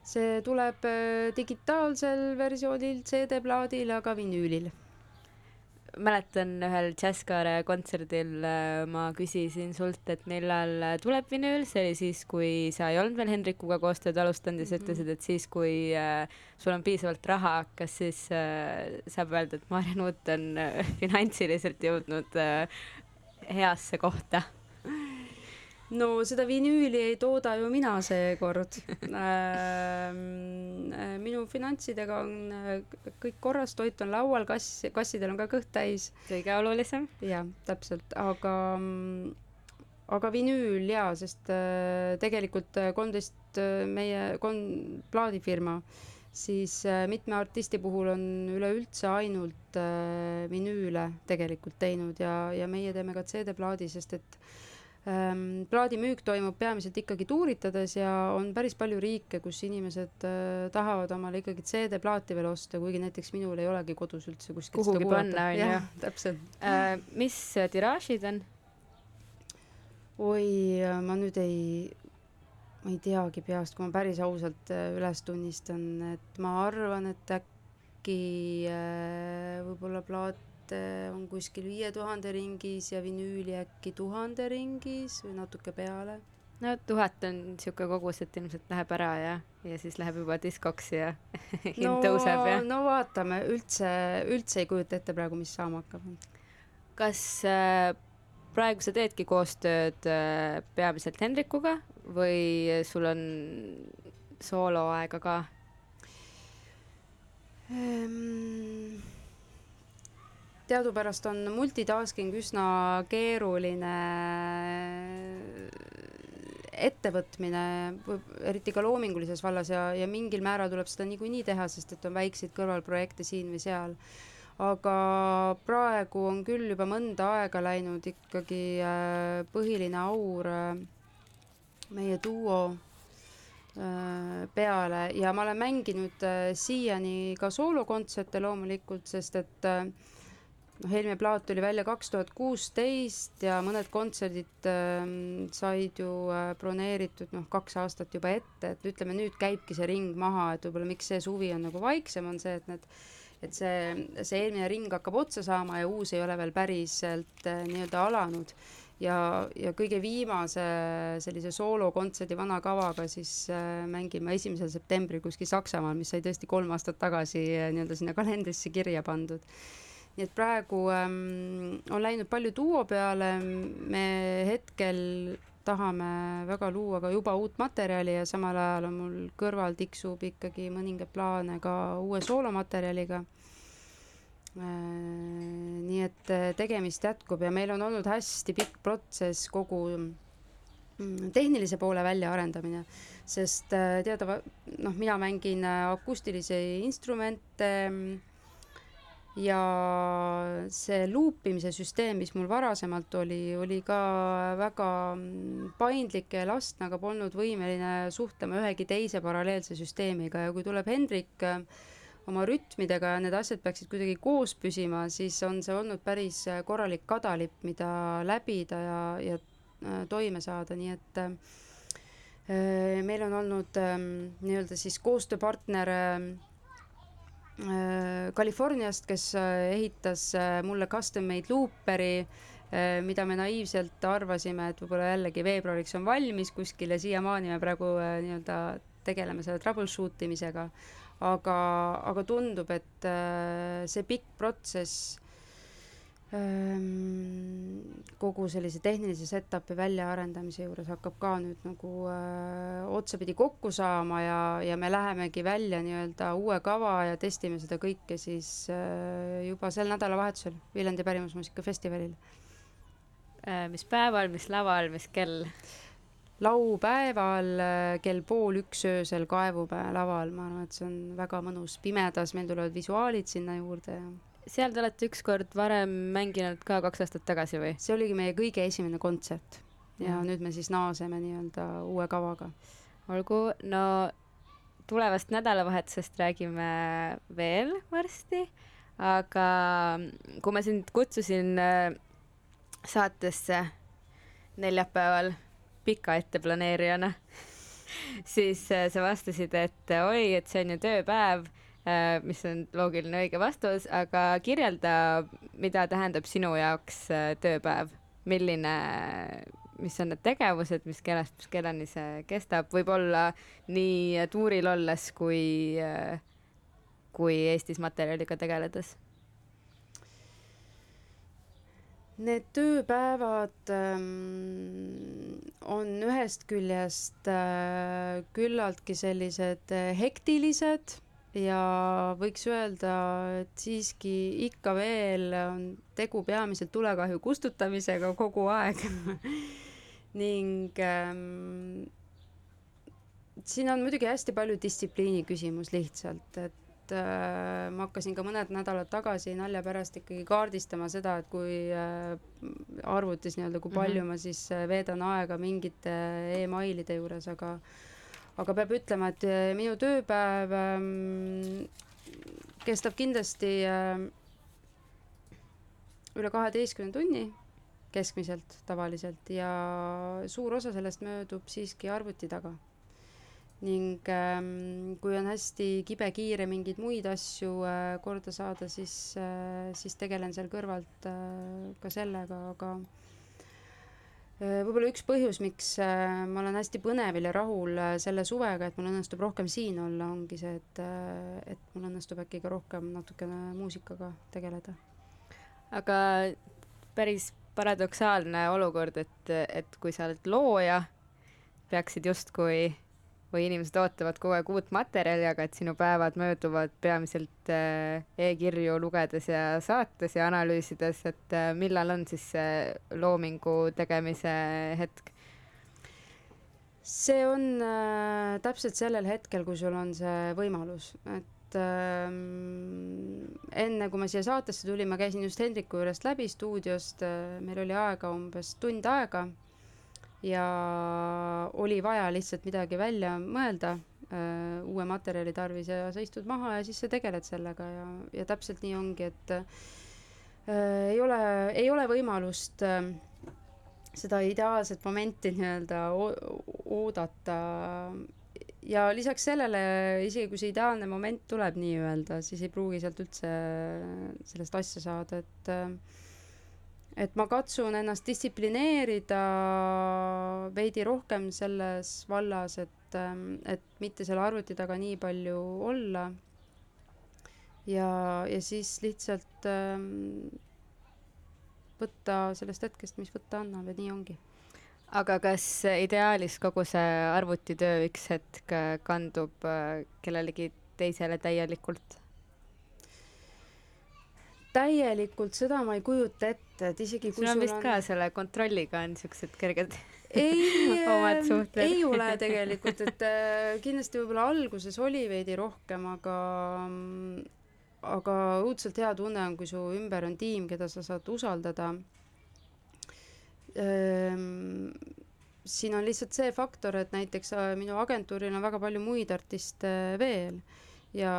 see tuleb äh, digitaalsel versioonil, CD-plaadil, aga vinüülil mäletan ühel Jazzkaare kontserdil äh, ma küsisin sult, et millal äh, tuleb vinüül, see oli siis, kui sa ei olnud veel Hendrikuga koostööd alustanud ja sa Mhm. ütlesid, et siis, kui äh, sul on piisavalt raha, kas siis saab öelda, et Maarja Nuut on finantsiliselt jõudnud heasse kohta? No seda vinüüli ei tooda ju mina seekord ähm, äh, minu finantsidega on äh, kõik korras, toit on laual, kass, kassidel on ka kõht täis. kõige olulisem. jah, täpselt, aga, mm, aga vinüül jaa, sest äh, tegelikult kolmteist meie kon-, plaadifirma, siis äh, mitme artisti puhul on üleüldse ainult äh, vinüüle tegelikult teinud ja, ja meie teeme ka CD-plaadi, sest et ähm, plaadimüük toimub peamiselt ikkagi tuuritades ja on päris palju riike, kus inimesed äh, tahavad omale ikkagi CD-plaati veel osta, kuigi näiteks minul ei olegi kodus üldse kuskilt Kuhugi panna, on ju. täpselt. Äh, mis tiraažid on? oi, ma nüüd ei, ma ei teagi peast, kui ma päris ausalt äh, üles tunnistan, et ma arvan, et äkki äh, võib-olla plaate on kuskil viie tuhande ringis ja vinüüli äkki tuhande ringis või natuke peale. no tuhat on niisugune kogus, et ilmselt läheb ära ja, ja siis läheb juba diskoks ja hind no, tõuseb ja. no vaatame, üldse, üldse ei kujuta ette praegu, mis saama hakkab. kas äh, praegu sa teedki koostööd äh, peamiselt Hendrikuga või sul on sooloaega ka? Ehm, teadupärast on multitasking üsna keeruline ettevõtmine, eriti ka loomingulises vallas ja, ja mingil määral tuleb seda niikuinii teha, sest et on väikseid kõrvalprojekte siin või seal. aga praegu on küll juba mõnda aega läinud ikkagi äh, põhiline aur äh, meie duo peale ja ma olen mänginud siiani ka soolokontserte loomulikult, sest et äh, noh, eelmine plaat tuli välja kaks tuhat kuusteist ja mõned kontserdid äh, said ju äh, broneeritud noh, kaks aastat juba ette, et ütleme, nüüd käibki see ring maha, et võib-olla miks see suvi on nagu vaiksem, on see, et need et see, see eelmine ring hakkab otsa saama ja uus ei ole veel päriselt äh, nii-öelda alanud ja, ja kõige viimase sellise soolokontserdi vana kavaga siis äh, mängin ma esimesel septembril kuskil Saksamaal, mis sai tõesti kolm aastat tagasi äh, nii-öelda sinna kalendrisse kirja pandud. Nii et praegu ähm, on läinud palju duo peale, me hetkel tahame väga luua ka juba uut materjali ja samal ajal on mul kõrval tiksub ikkagi mõningaid plaane ka uue soolomaterjaliga. Nii et tegemist jätkub ja meil on olnud hästi pikk protsess kogu mm, tehnilise poole väljaarendamine, sest teada, noh, mina mängin akustilisi instrumente mm, ja see luupimise süsteem, mis mul varasemalt oli, oli ka väga mm, paindlik ja elastne, aga polnud võimeline suhtlema ühegi teise paralleelse süsteemiga. Ja kui tuleb Hendrik oma rütmidega ja need asjad peaksid kuidagi koos püsima, siis on see olnud päris korralik kadalipp, mida läbida ja, ja äh, toime saada, nii et äh, meil on olnud äh, nii-öelda siis koostööpartner äh, Californiast, kes ehitas mulle custom-made luuperi, mida me naiivselt arvasime, et võib-olla jällegi veebruariks on valmis kuskil ja siiamaani me praegu nii-öelda tegeleme selle troubleshoot imisega. Aga, aga tundub, et äh, see pikk protsess kogu sellise tehnilise setup'i väljaarendamise juures hakkab ka nüüd nagu äh, otsapidi kokku saama ja, ja me lähemegi välja nii-öelda uue kava ja testime seda kõike siis äh, juba sel nädalavahetusel Viljandi pärimusmuusikafestivalil. Mis päeval, mis laval, mis kell? laupäeval kell pool üks öösel Kaevupäe laval, ma arvan, et see on väga mõnus, pimedas, meil tulevad visuaalid sinna juurde ja seal te olete ükskord varem mänginud ka kaks aastat tagasi või? see oligi meie kõige esimene kontsert ja Mhm. nüüd me siis naaseme nii-öelda uue kavaga. olgu, no tulevast nädalavahetusest räägime veel varsti, aga kui ma sind kutsusin äh, saatesse neljapäeval pika etteplaneerijana, siis äh, sa vastasid, et oi, et see on ju tööpäev, mis on loogiline õige vastus, aga kirjelda, mida tähendab sinu jaoks äh, tööpäev, milline mis on need tegevused, mis kellast kellani see kestab, võib-olla nii tuuril olles kui, kui Eestis materjaliga tegeledes? Need tööpäevad ähm, on ühest küljest äh, küllaltki sellised äh, hektilised ja võiks öelda, et siiski ikka veel on tegu peamiselt tulekahju kustutamisega kogu aeg ning ähm, siin on muidugi hästi palju distsipliini küsimus lihtsalt, et äh, ma hakkasin ka mõned nädalad tagasi nalja pärast ikkagi kaardistama seda, et kui äh, arvutis nii-öelda, kui palju mm -hmm. ma siis äh, veedan aega mingite emailide juures, aga aga peab ütlema, et äh, minu tööpäev ähm, kestab kindlasti äh, üle kaheteistkümne tunni keskmiselt tavaliselt ja suur osa sellest möödub siiski arvuti taga. ning ähm, kui on hästi kibe-kiire mingeid muid asju äh, korda saada, siis siis tegelen seal kõrvalt ka sellega, aga võib-olla üks põhjus, miks äh, ma olen hästi põnevil ja rahul äh, selle suvega, et mul õnnestub rohkem siin olla, ongi see, et äh,, et mul õnnestub äkki ka rohkem natukene muusikaga tegeleda. aga päris paradoksaalne olukord, et, et kui sa oled looja, peaksid justkui või inimesed ootavad kogu aeg uut materjali, aga et sinu päevad mööduvad peamiselt äh, e-kirju lugedes ja saates ja analüüsides, et äh, millal on siis see loomingu tegemise hetk? see on äh, täpselt sellel hetkel, kui sul on see võimalus, et ähm, enne kui ma siia saatesse tulin, ma käisin just Hendriku juurest läbi stuudiost äh,, meil oli aega umbes tund aega ja oli vaja lihtsalt midagi välja mõelda äh, uue materjali tarvis ja sa istud maha ja siis sa tegeled sellega ja, ja täpselt nii ongi, et äh, ei ole, ei ole võimalust äh, seda ideaalset momenti nii-öelda oodata. Ja lisaks sellele, isegi kui see ideaalne moment tuleb nii-öelda, siis ei pruugi sealt üldse sellest asja saada, et et ma katsun ennast distsiplineerida veidi rohkem selles vallas, et, et mitte selle arvuti taga nii palju olla. ja, ja siis lihtsalt ähm, võtta sellest hetkest, mis võtta annab ja nii ongi. aga kas ideaalis kogu see arvutitöö üks hetk kandub kellelegi teisele täielikult? Täielikult seda ma ei kujuta ette, et isegi sul on vist on... ka selle kontrolliga on siuksed kerged ei omad suhted ei ole tegelikult, et äh, kindlasti võib-olla alguses oli veidi rohkem, aga aga õudselt hea tunne on, kui su ümber on tiim, keda sa saad usaldada ehm,. siin on lihtsalt see faktor, et näiteks äh, minu agentuuril on väga palju muid artiste veel ja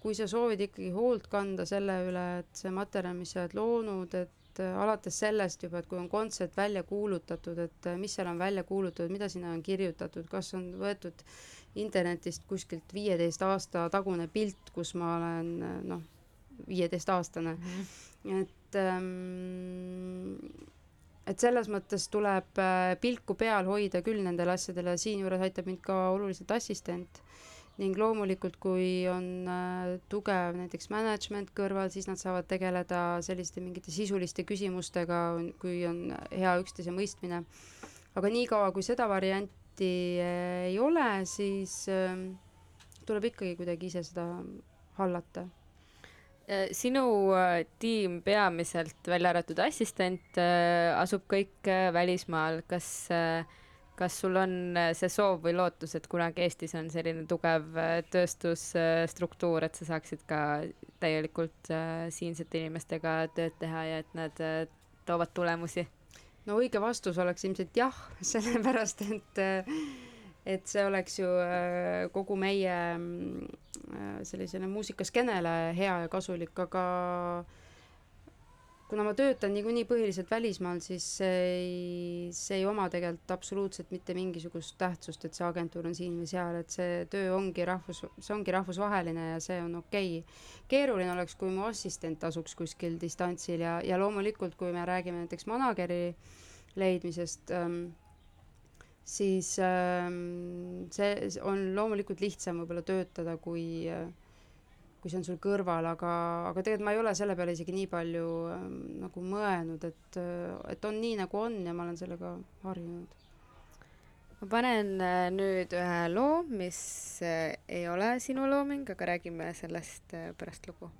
kui sa soovid ikkagi hoolt kanda selle üle, et see materjal, mis sa oled loonud, et äh, alates sellest juba, et kui on kontsert välja kuulutatud, et äh, mis seal on välja kuulutatud, mida sinna on kirjutatud, kas on võetud internetist kuskilt viieteist aasta tagune pilt, kus ma olen noh, viieteistaastane mm, -hmm. et ähm, et selles mõttes tuleb äh, pilku peal hoida küll nendele asjadele, siinjuures aitab mind ka oluliselt assistent ning loomulikult, kui on äh, tugev näiteks management kõrval, siis nad saavad tegeleda selliste mingite sisuliste küsimustega, kui on hea üksteise mõistmine. aga niikaua, kui seda varianti äh, ei ole, siis äh, tuleb ikkagi kuidagi ise seda hallata Äh, sinu äh, tiim peamiselt, välja arvatud assistent, äh, asub kõik välismaal, kas, kas sul on see soov või lootus, et kunagi Eestis on selline tugev tööstusstruktuur, et sa saaksid ka täielikult siinsete inimestega tööd teha ja et nad toovad tulemusi? no õige vastus oleks ilmselt jah, sellepärast et et see oleks ju äh, kogu meie äh, sellisele muusikaskenele hea ja kasulik, aga kuna ma töötan niikuinii põhiliselt välismaal, siis see ei, see ei oma tegelikult absoluutselt mitte mingisugust tähtsust, et see agentuur on siin või seal, et see töö ongi rahvus, see ongi rahvusvaheline ja see on okei. Okay.. keeruline oleks, kui mu assistent asuks kuskil distantsil ja, ja loomulikult, kui me räägime näiteks manageri leidmisest ähm,, siis ähm, see on loomulikult lihtsam võib-olla töötada, kui äh, kui see on sul kõrval, aga, aga tegelikult ma ei ole selle peale isegi nii palju äh, nagu mõelnud, et, äh, et on nii, nagu on ja ma olen sellega harjunud. ma panen äh, nüüd ühe loo, mis äh, ei ole sinu looming, aga räägime sellest äh, pärast lugu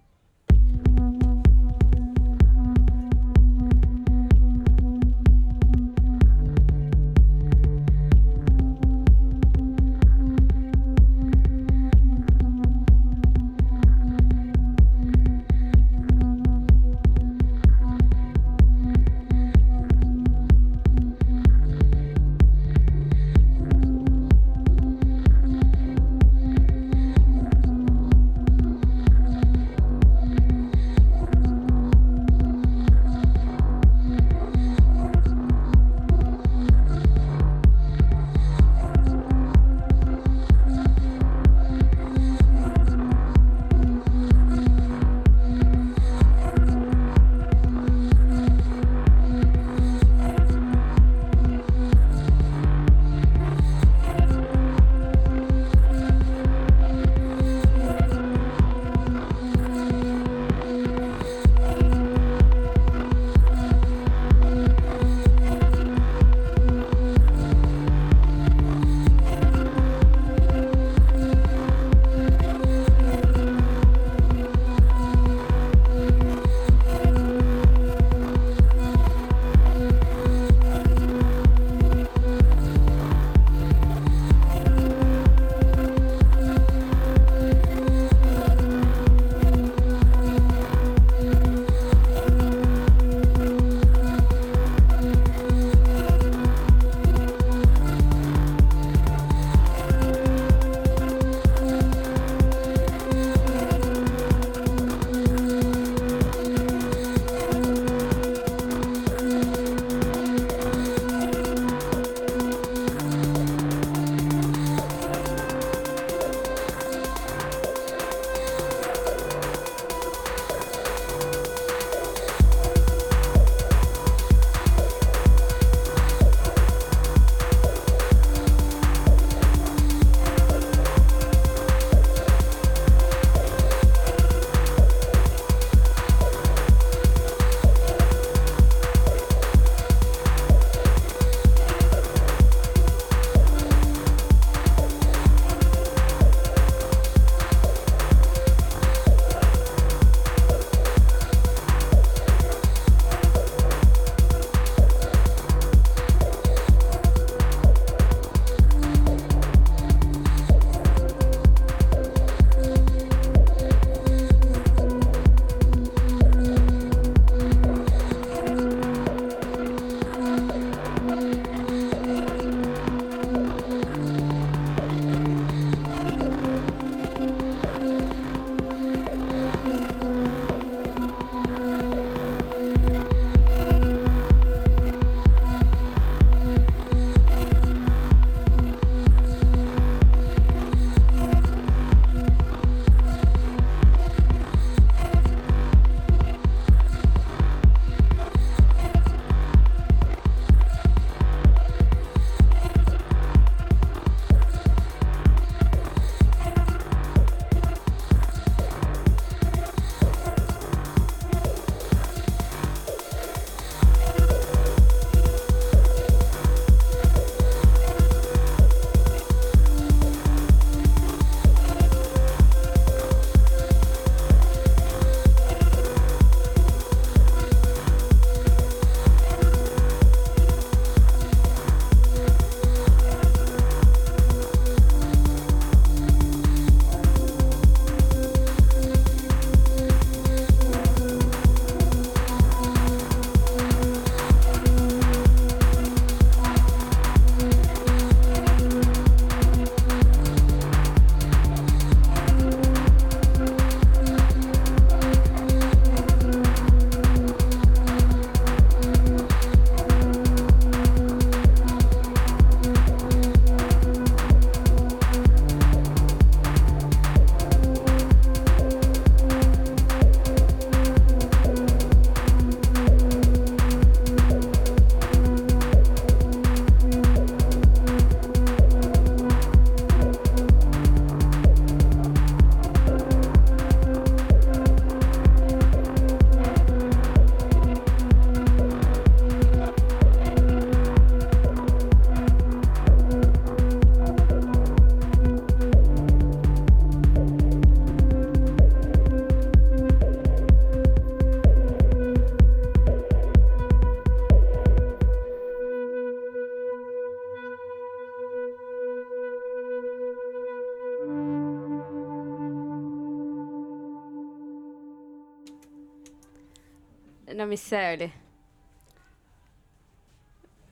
mis see oli?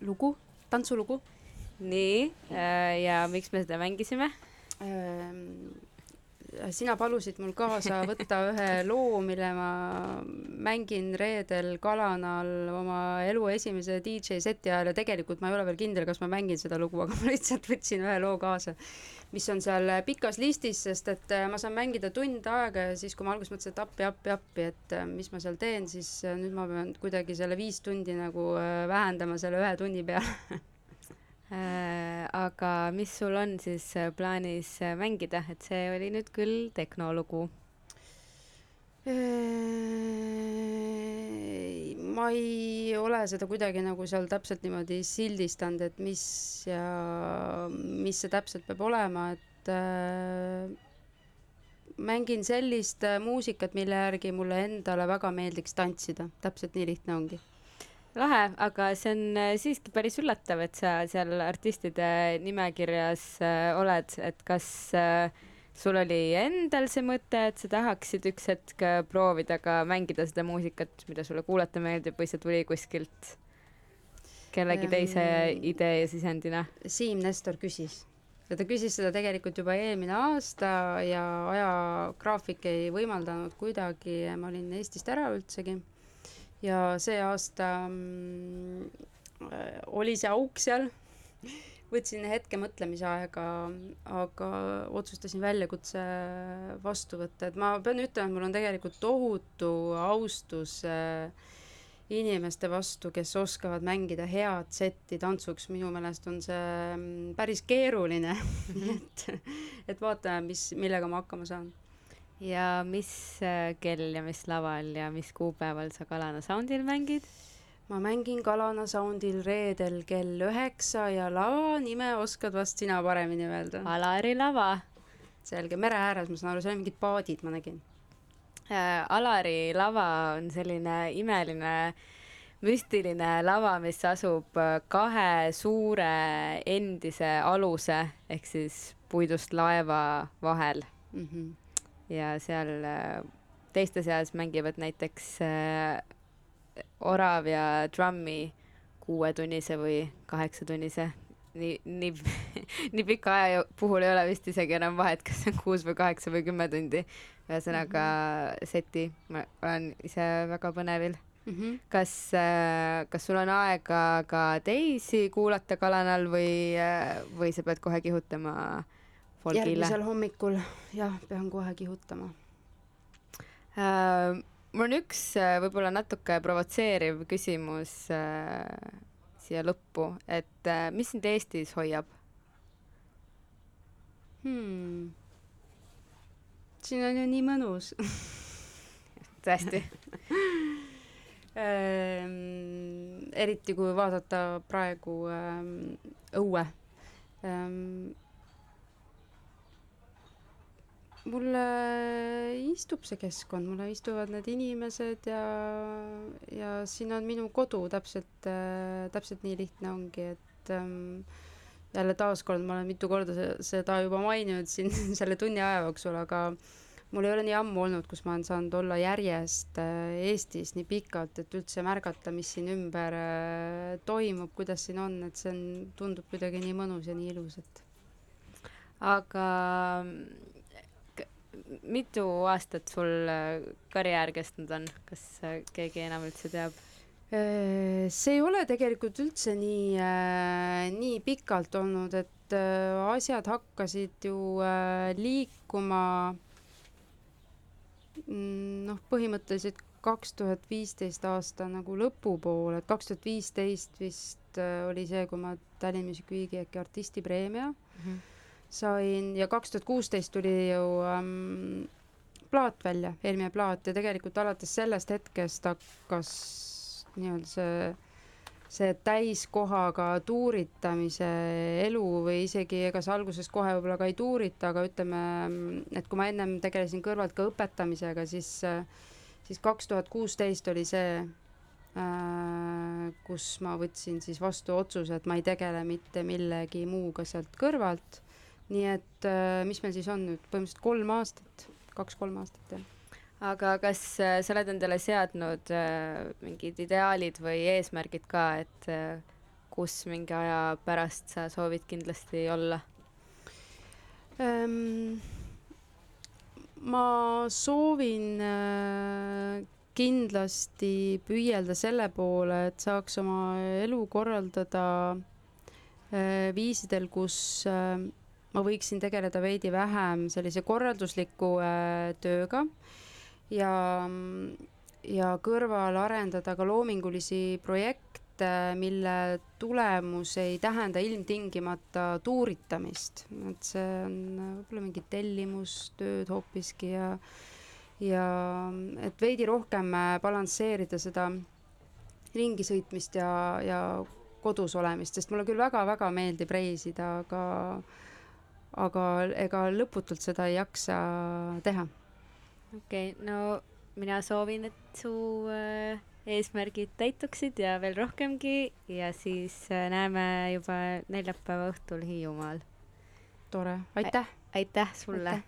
lugu, tantsulugu. nii, ja miks me seda mängisime? Ehm, sina palusid mul kaasa võtta ühe loo, mille ma mängin reedel Kalanal oma elu esimese DJ seti ajal ja tegelikult ma ei ole veel kindel, kas ma mängin seda lugu, aga ma lihtsalt võtsin ühe loo kaasa, mis on seal pikas listis, sest et äh, ma saan mängida tund aega ja siis, kui ma alguses mõtlesin, et appi, appi, appi, et äh, mis ma seal teen, siis äh, nüüd ma pean kuidagi selle viis tundi nagu vähendama selle ühe tunni peale Äh, aga mis sul on siis äh, plaanis äh, mängida, et see oli nüüd küll tehnoloogu? Ma ei ole seda kuidagi nagu seal täpselt niimoodi sildistanud, et mis ja mis see täpselt peab olema, et äh, mängin sellist muusikat, mille järgi mulle endale väga meeldiks tantsida, täpselt nii lihtne ongi. Lahe, aga see on äh, siiski päris üllatav, et sa seal artistide nimekirjas äh, oled, et kas äh, sul oli endal see mõte, et sa tahaksid üks hetk proovida ka mängida seda muusikat, mida sulle kuulata meeldib või see tuli kuskilt kellegi teise idee ja sisendina? Siim Nestor küsis. Ja ta küsis seda tegelikult juba eelmine aasta ja ajagraafik ei võimaldanud kuidagi, ma olin Eestist ära üldsegi. Ja see aasta mm, äh, oli see auk seal, võtsin hetke mõtlemise aega, aga otsustasin väljakutse vastu võtta, et ma pean ütlema, et mul on tegelikult tohutu austus äh, inimeste vastu, kes oskavad mängida head setti tantsuks, minu meelest on see mm, päris keeruline et, et vaatame, mis, millega ma hakkama saan. Ja mis äh, kell ja mis laval ja mis kuupäeval sa Kalana Soundil mängid? Ma mängin Kalana Soundil reedel kell üheksa ja lava nime oskad vast sina paremini öelda. Alari lava. selge, mere ääres, ma saan aru, seal on mingid paadid, ma nägin äh,. Alari lava on selline imeline müstiline lava, mis asub äh, kahe suure endise aluse ehk siis puidust laeva vahel mm. -hmm ja seal äh, teiste seas mängivad näiteks äh, orav ja trummi kuuetunnise või kaheksatunnise. nii, nii, nii pika aja puhul ei ole vist isegi enam vahet, kas see on kuus või kaheksa või kümme tundi. ühesõnaga mm -hmm. seti, ma olen ise väga põnevil mm. -hmm. kas, äh, kas sul on aega ka teisi kuulata Kalanal või, või sa pead kohe kihutama äh, folgile? järgmisel hommikul jah, pean kohe kihutama äh,. Mul on üks äh, võib-olla natuke provotseeriv küsimus äh, siia lõppu, et äh, mis sind Eestis hoiab hmm.? siin on ju nii mõnus tõesti ähm, eriti kui vaadata praegu ähm, õue ähm, mulle istub see keskkond, mulle istuvad need inimesed ja, ja siin on minu kodu täpselt täpselt nii lihtne ongi, et ähm, jälle taaskord ma olen mitu korda seda juba maininud siin selle tunni aja jooksul, aga mul ei ole nii ammu olnud, kus ma olen saanud olla järjest äh, Eestis nii pikalt, et üldse märgata, mis siin ümber äh, toimub, kuidas siin on, et see on, tundub kuidagi nii mõnus ja nii ilus, et. Aga mitu aastat sul äh, karjäär kestnud on, kas äh, keegi enam üldse teab? Äh, see ei ole tegelikult üldse nii, nii pikalt olnud, et asjad hakkasid ju liikuma mm, noh, põhimõtteliselt kaks tuhat viisteist aasta nagu lõpupoole, et kaks tuhat viisteist vist oli see, kui ma Tallinn Music Weeki äkki artistipreemia. Mm -hmm sain ja kaks tuhat kuusteist tuli ju ähm, plaat välja, eelmine plaat ja tegelikult alates sellest hetkest hakkas nii-öelda see, see täiskohaga tuuritamise elu või isegi ega see alguses kohe võib-olla ka ei tuurita, aga ütleme, et kui ma ennem tegelesin kõrvalt ka õpetamisega, siis, siis kaks tuhat kuusteist oli see äh, kus ma võtsin siis vastu otsuse, et ma ei tegele mitte millegi muuga sealt kõrvalt nii et äh, mis meil siis on nüüd, põhimõtteliselt kolm aastat, kaks-kolm aastat, jah. aga kas äh, sa oled endale seadnud äh, mingid ideaalid või eesmärgid ka, et kus mingi aja pärast sa soovid kindlasti olla? Ehm, ma soovin kindlasti püüelda selle poole, et saaks oma elu korraldada viisidel, kus ma võiksin tegeleda veidi vähem sellise korraldusliku tööga ja, ja kõrval arendada ka loomingulisi projekte mille tulemus ei tähenda ilmtingimata tuuritamist, et see on võib-olla mingi tellimustööd hoopiski ja ja et veidi rohkem balansseerida seda ringi sõitmist ja, ja kodus olemist, sest mulle küll väga-väga meeldib reisida, aga aga ega lõputult seda ei jaksa teha. okei okay,, no mina soovin, et su äh eesmärgid täituksid ja veel rohkemgi ja siis äh, näeme juba neljapäeva õhtul Hiiumaal. tore, aitäh! aitäh sulle!